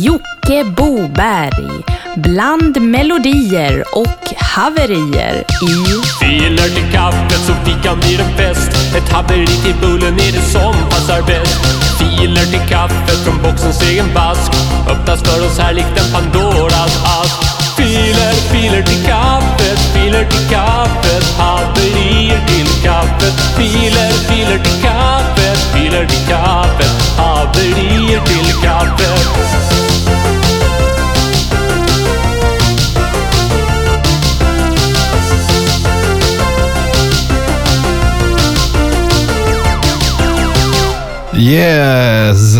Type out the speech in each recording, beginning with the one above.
Jocke Boberg. Bland melodier och haverier i Filer till kaffet så fikan blir en fest Ett haveri till bullen är det som passar bäst. Filer till kaffet från boxens egen vask Öppnas för oss här likt en Pandoras ask. Filer, filer till kaffet, filer till kaffet. Haverier till kaffet. Filer, filer till kaffet, filer till kaffet. Haverier till kaffet. Yes!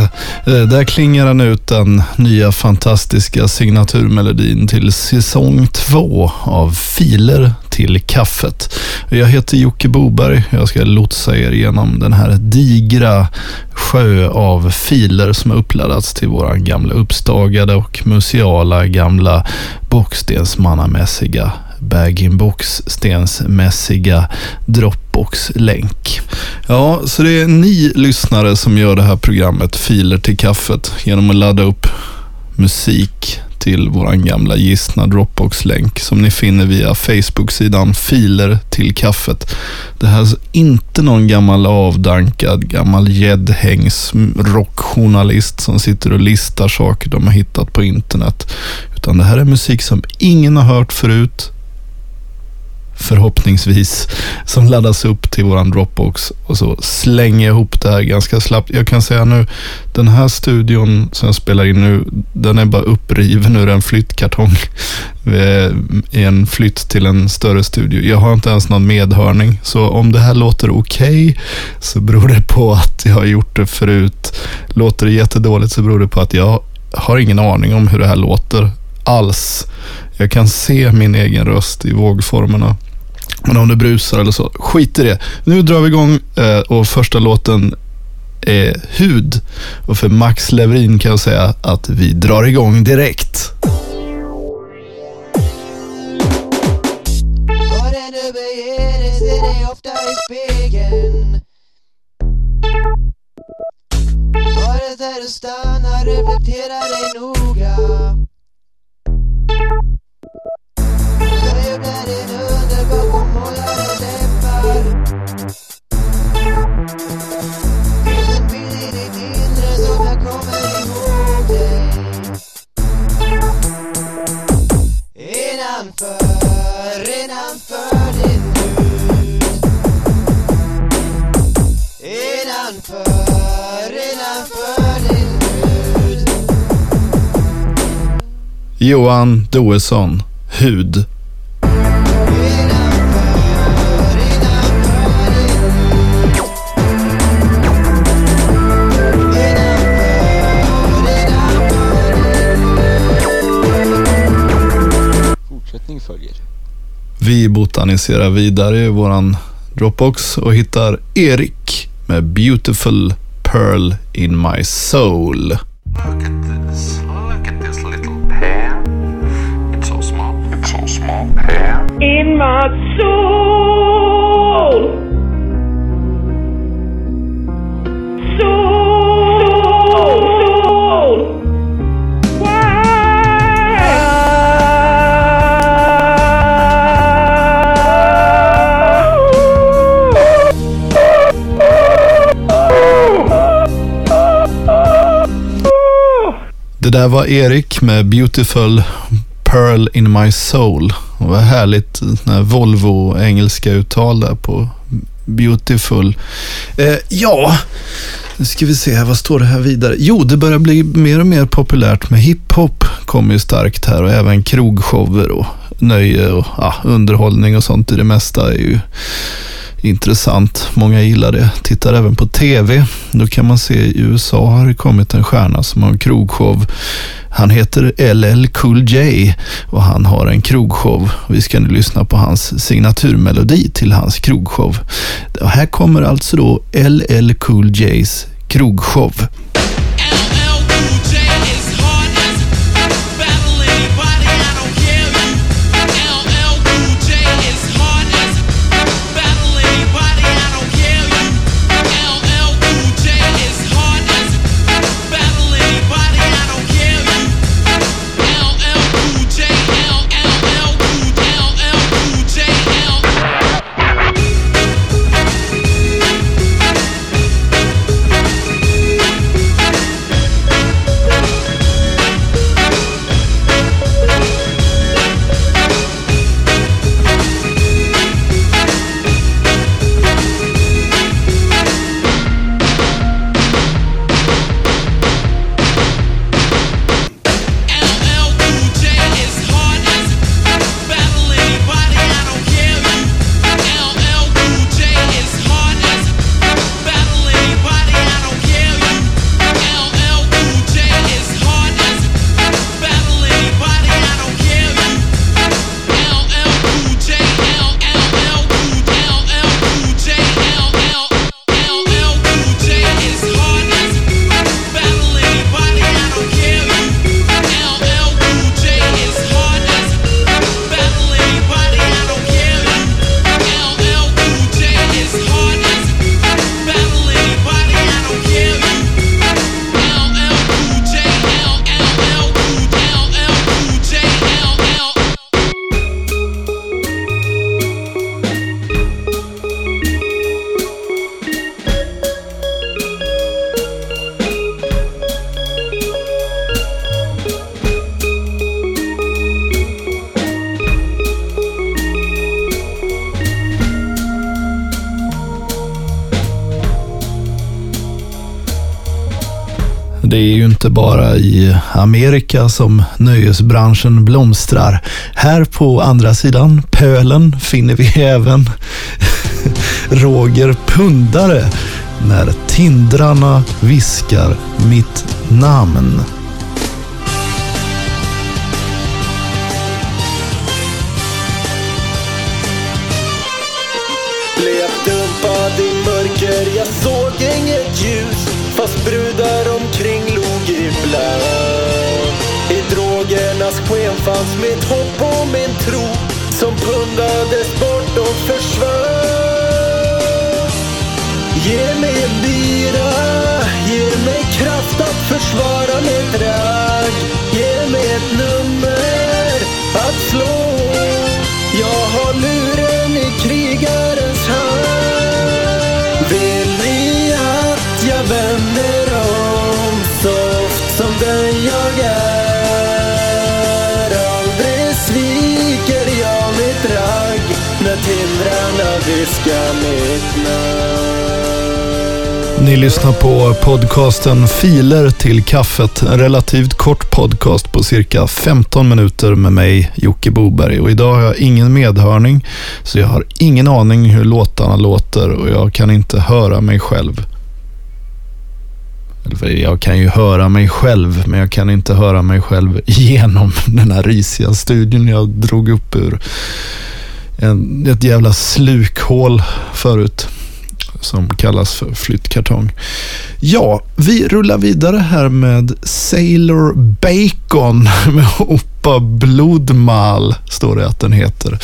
Eh, där klingar han ut den nya fantastiska signaturmelodin till säsong två av Filer till kaffet. Jag heter Jocke Boberg. Jag ska lotsa er genom den här digra sjö av filer som har uppladdats till våra gamla uppstagade och museala gamla bockstensmannamässiga bag-in-box-stensmässiga Dropbox-länk. Ja, så det är ni lyssnare som gör det här programmet Filer till kaffet genom att ladda upp musik till vår gamla gissna Dropbox-länk som ni finner via Facebook-sidan Filer till kaffet. Det här är inte någon gammal avdankad gammal gäddhängs rockjournalist som sitter och listar saker de har hittat på internet. Utan det här är musik som ingen har hört förut förhoppningsvis, som laddas upp till våran Dropbox och så slänger jag ihop det här ganska slappt. Jag kan säga nu, den här studion som jag spelar in nu, den är bara uppriven ur en flyttkartong i eh, en flytt till en större studio. Jag har inte ens någon medhörning, så om det här låter okej okay, så beror det på att jag har gjort det förut. Låter det jättedåligt så beror det på att jag har ingen aning om hur det här låter alls. Jag kan se min egen röst i vågformerna. Men om det brusar eller så, skit i det. Nu drar vi igång eh, och första låten är Hud. Och för Max Leverin kan jag säga att vi drar igång direkt. Bara där beger dig, dig ofta i spegeln du stannar, reflektera dig noga Johan Doesson, Hud. Vi botaniserar vidare i våran Dropbox och hittar Erik med Beautiful Pearl in My Soul. Look at this. Look at this little pear. It's so small. It's so small. Pear. in my soul. Det där var Erik med Beautiful Pearl in My Soul. Det var härligt, sån här Volvo-engelska uttal där på Beautiful. Eh, ja, nu ska vi se här, vad står det här vidare? Jo, det börjar bli mer och mer populärt med hiphop. Kommer ju starkt här och även krogshower och nöje och ja, underhållning och sånt i det mesta är ju intressant. Många gillar det. Tittar även på tv. Då kan man se i USA har det kommit en stjärna som har en krogshow. Han heter LL Cool J och han har en krogshow. Vi ska nu lyssna på hans signaturmelodi till hans krogshow. Och här kommer alltså då LL Cool J's krogshow. Det är ju inte bara i Amerika som nöjesbranschen blomstrar. Här på andra sidan pölen finner vi även Roger Pundare när tindrarna viskar mitt namn. Fast brudar omkring log ibland I drogernas sken fanns mitt hopp och min tro Som pundades bort och försvann. Ge mig en bira, ge mig kraft att försvara mitt drag. Ge mig ett nummer att slå. Jag har luren i krigarens hand. Som den jag är Aldrig sviker jag mitt ragg när timrarna viskar mitt namn Ni lyssnar på podcasten Filer till kaffet. En relativt kort podcast på cirka 15 minuter med mig, Jocke Boberg. Och idag har jag ingen medhörning, så jag har ingen aning hur låtarna låter och jag kan inte höra mig själv. Jag kan ju höra mig själv, men jag kan inte höra mig själv genom den här risiga studion jag drog upp ur en, ett jävla slukhål förut som kallas för flyttkartong. Ja, vi rullar vidare här med Sailor Bacon med Opa Blodmal, står det att den heter.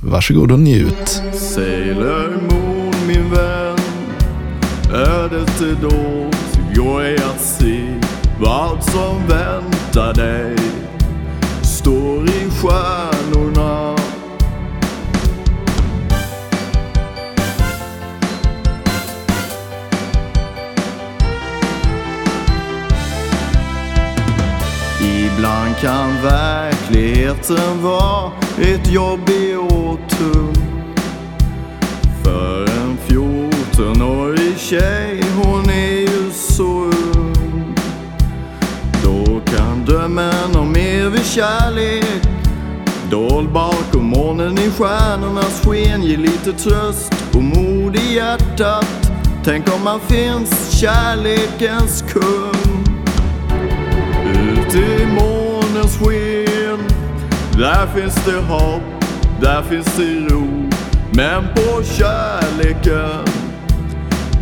Varsågod och njut. Sailor Moon min vän Ödet är då går ej att se vad som väntar dig. Står i stjärnorna. Ibland kan verkligheten vara ett jobb i åtum för en 14-årig tjej, kärlek. Dold bakom månen i stjärnornas sken Ge lite tröst och mod i hjärtat. Tänk om man finns kärlekens kung. Ut i månens sken. Där finns det hopp, där finns det ro. Men på kärleken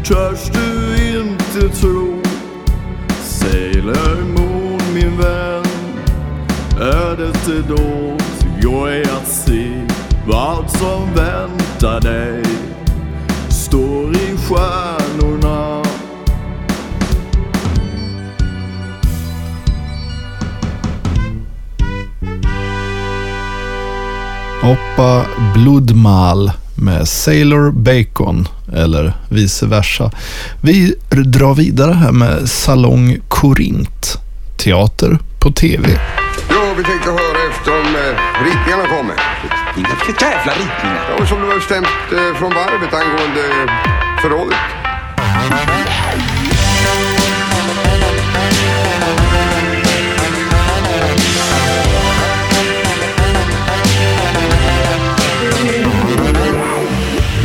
törs du inte tro. Sailor Moon min vän. Ödet är då så går att se vad som väntar dig Står i stjärnorna Oppa Blodmal med Sailor Bacon eller vice versa. Vi drar vidare här med Salong Korint. Teater på TV. Vi tänkte höra efter om eh, ritningarna kommer. Vilka jävla ritningar? Ja, som du har bestämt eh, från varvet angående eh, förrådet.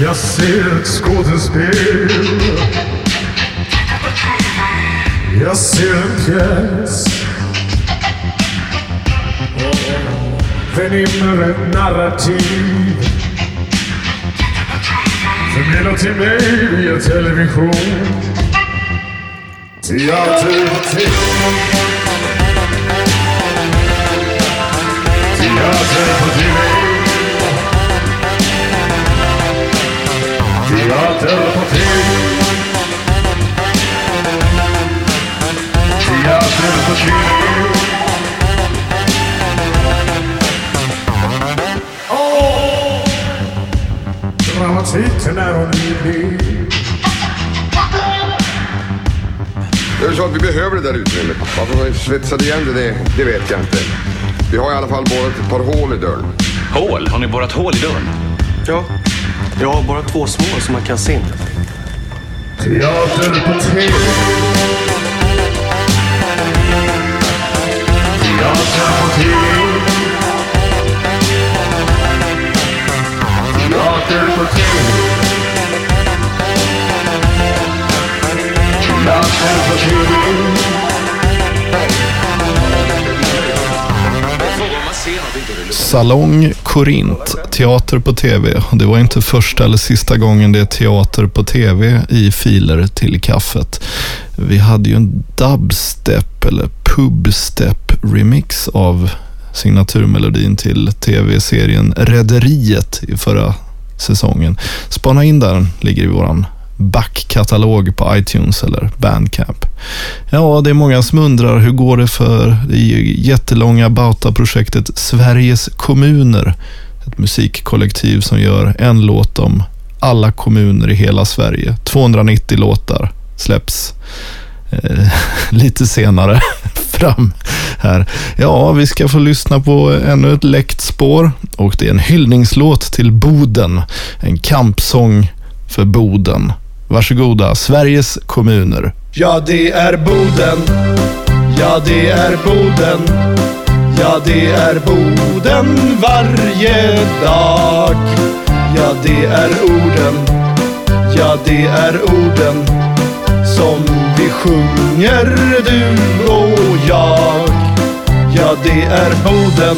Jag ser ett skådespel Jag ser en pjäs Förnimmer ett narrativ Förmedlat till mig via television Teater på TV Teater på TV Teater på TV Teater på TV Dramatiken är olidlig Det är så att vi behöver det där utrymmet. Varför vi svetsade igen det, det, det vet jag inte. Vi har i alla fall borrat ett par hål i dörren. Hål? Har ni borrat hål i dörren? Ja, jag har bara två små som man kan se in. Teater på TV Teater på TV. Teater på TV. Teater på TV. Salong Korint, teater på tv. Det var inte första eller sista gången det är teater på tv i filer till kaffet. Vi hade ju en dubstep eller pubstep remix av signaturmelodin till tv-serien Rederiet i förra säsongen. Spana in där, den ligger i våran backkatalog på iTunes eller Bandcamp. Ja, det är många som undrar hur går det för det jättelånga Bauta-projektet Sveriges kommuner. Ett musikkollektiv som gör en låt om alla kommuner i hela Sverige. 290 låtar släpps eh, lite senare fram här. Ja, vi ska få lyssna på ännu ett läckt spår och det är en hyllningslåt till Boden. En kampsång för Boden. Varsågoda, Sveriges kommuner. Ja, det är Boden. Ja, det är Boden. Ja, det är Boden varje dag. Ja, det är orden. Ja, det är orden som vi sjunger du och jag. Ja, det är Boden.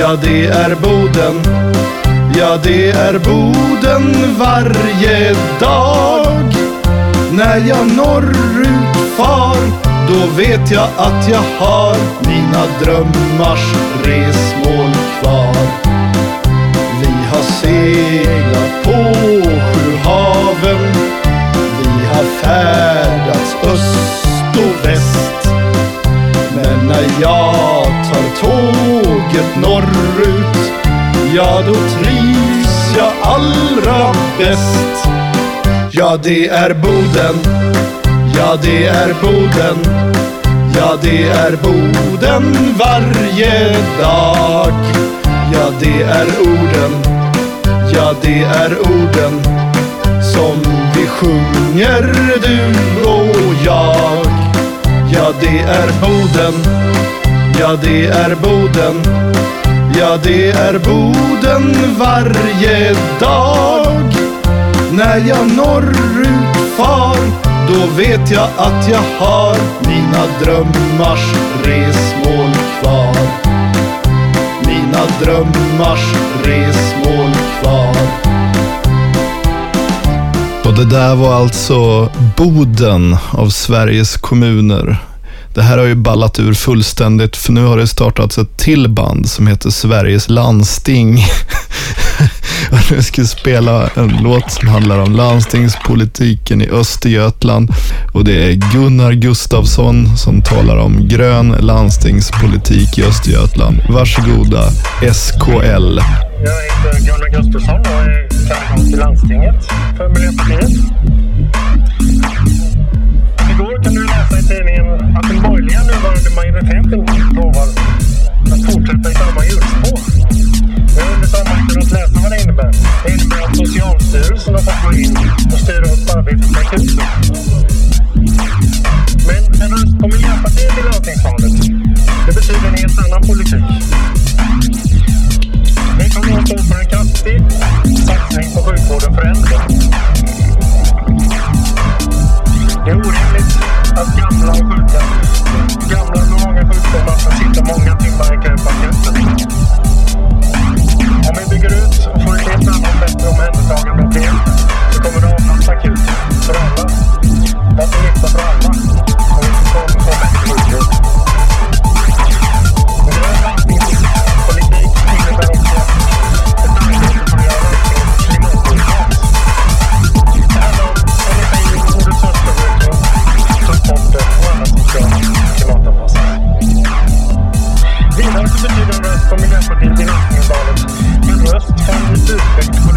Ja, det är Boden. Ja, det är Boden varje dag. När jag norrut far, då vet jag att jag har mina drömmars resmål kvar. Vi har seglat på sju haven. Vi har färdats öst och väst. När jag tar tåget norrut Ja, då trivs jag allra bäst. Ja, det är Boden Ja, det är Boden Ja, det är Boden varje dag. Ja, det är orden Ja, det är orden som vi sjunger du och jag. Ja, det är Boden. Ja, det är Boden. Ja, det är Boden varje dag. När jag norrut far Då vet jag att jag har Mina drömmars resmål kvar. Mina drömmars resmål kvar det där var alltså Boden av Sveriges kommuner. Det här har ju ballat ur fullständigt för nu har det startats ett till band som heter Sveriges landsting. vi skulle ska spela en låt som handlar om landstingspolitiken i Östergötland. Och det är Gunnar Gustafsson som talar om grön landstingspolitik i Östergötland. Varsågoda SKL. Jag heter Gunnar Gustafsson och är kandidat till landstinget för Miljöpartiet. Igår kunde du läsa i tidningen att den borgerliga nuvarande majoriteten lovar att fortsätta i samma hjulspår. För att läsa vad det innebär. Det innebär att Socialstyrelsen har fått gå in och styra upp arbetet med akutsjukvård. Men en röst på Miljöpartiet i landstingsvalet, det betyder en helt annan politik. Vi kommer att stå för en kraftig satsning på sjukvården för äldre. Det är orimligt att gamla och sjuka, gamla med många sjukdomar ska sitta många timmar i kö på bättre omhändertagande av det så kommer det avlasta akut för alla. Det är till nytta för alla och vi kommer få bättre sjukvård. En grön landstingspolitik innebär också ett arbete för att göra landstinget klimatneutralt. Det handlar om energi och resursförbrukning, transporter och annat som ska klimatanpassas. Vidare betyder en röst på Miljöpartiet i landstingsvalet en röst för en utbyggd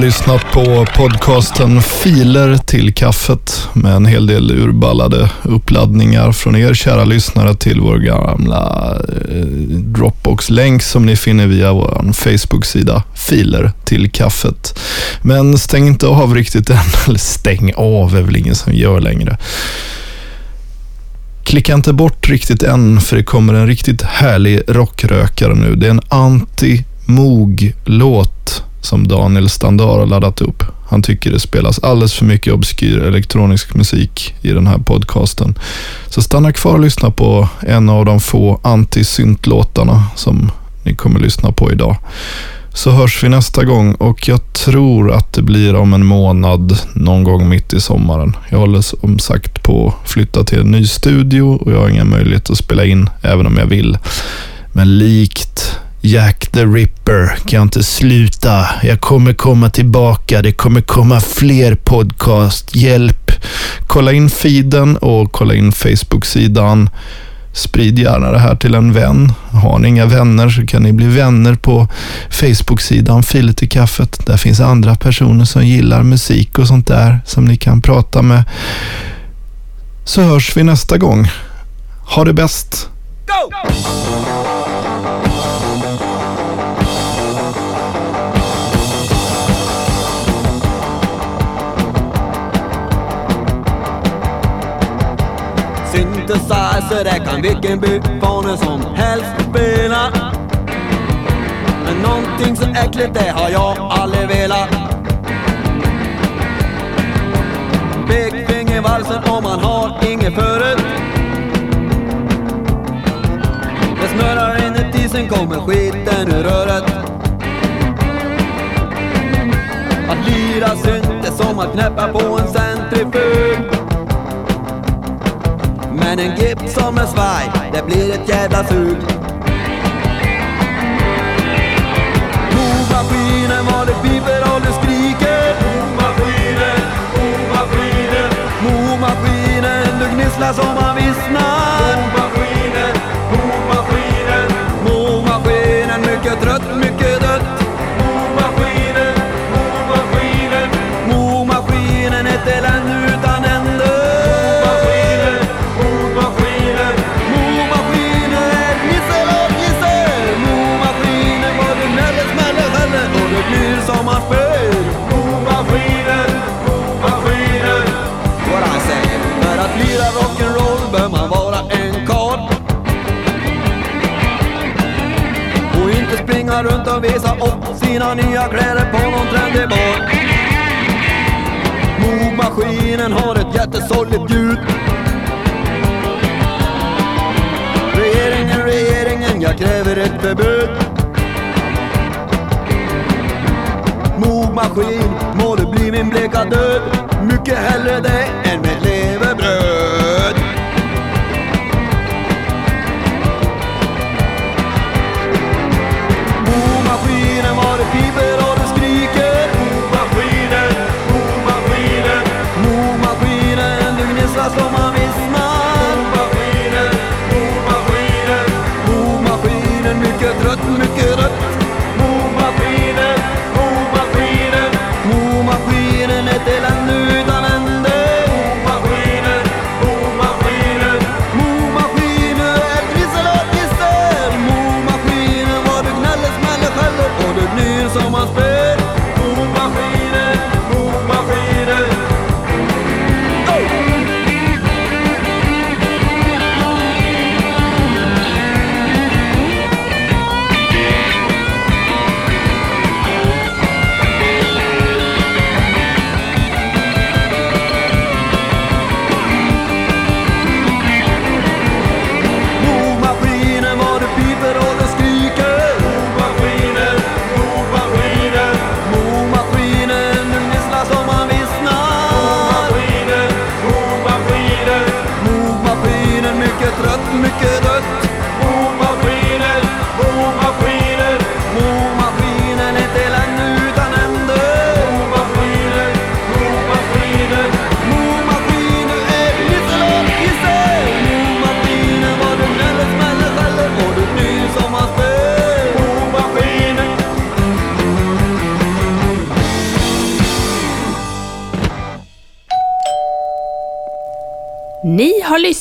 lyssnat på podcasten Filer till kaffet med en hel del urballade uppladdningar från er kära lyssnare till vår gamla eh, Dropbox-länk som ni finner via vår Facebook-sida Filer till kaffet. Men stäng inte av riktigt än, eller stäng av är väl ingen som gör längre. Klicka inte bort riktigt än, för det kommer en riktigt härlig rockrökare nu. Det är en anti-mog-låt som Daniel Standar har laddat upp. Han tycker det spelas alldeles för mycket obskyr elektronisk musik i den här podcasten. Så stanna kvar och lyssna på en av de få antisyntlåtarna som ni kommer lyssna på idag. Så hörs vi nästa gång och jag tror att det blir om en månad någon gång mitt i sommaren. Jag håller som sagt på att flytta till en ny studio och jag har ingen möjlighet att spela in även om jag vill. Men likt Jack the Ripper kan jag inte sluta. Jag kommer komma tillbaka. Det kommer komma fler podcast. Hjälp! Kolla in feeden och kolla in Facebook-sidan. Sprid gärna det här till en vän. Har ni inga vänner så kan ni bli vänner på Facebook-sidan Filet i kaffet. Där finns andra personer som gillar musik och sånt där som ni kan prata med. Så hörs vi nästa gång. Ha det bäst! Synthesizer, det kan vilken byfåne som helst spela. Men någonting så äckligt, det har jag aldrig velat. Pekfingervalsen om man har inget förut. Det snurrar inuti, sen kommer skiten ur röret. Att lira synt är som att knäppa på en centrifug. Men en gips som en svaj, det blir ett jävla sug Bomaskinen vad det piper och det skriker Bomaskinen, bomaskinen. Bomaskinen, du gnisslar som man vissnar Bomaskinen, bomaskinen. Bomaskinen, mycket trött, mycket och visa upp sina nya kläder på någon trendig bar. Mogmaskinen har ett jättesorgligt ljud. Regeringen, regeringen, jag kräver ett förbud. Mogmaskin, må du bli min bleka död. Mycket hellre det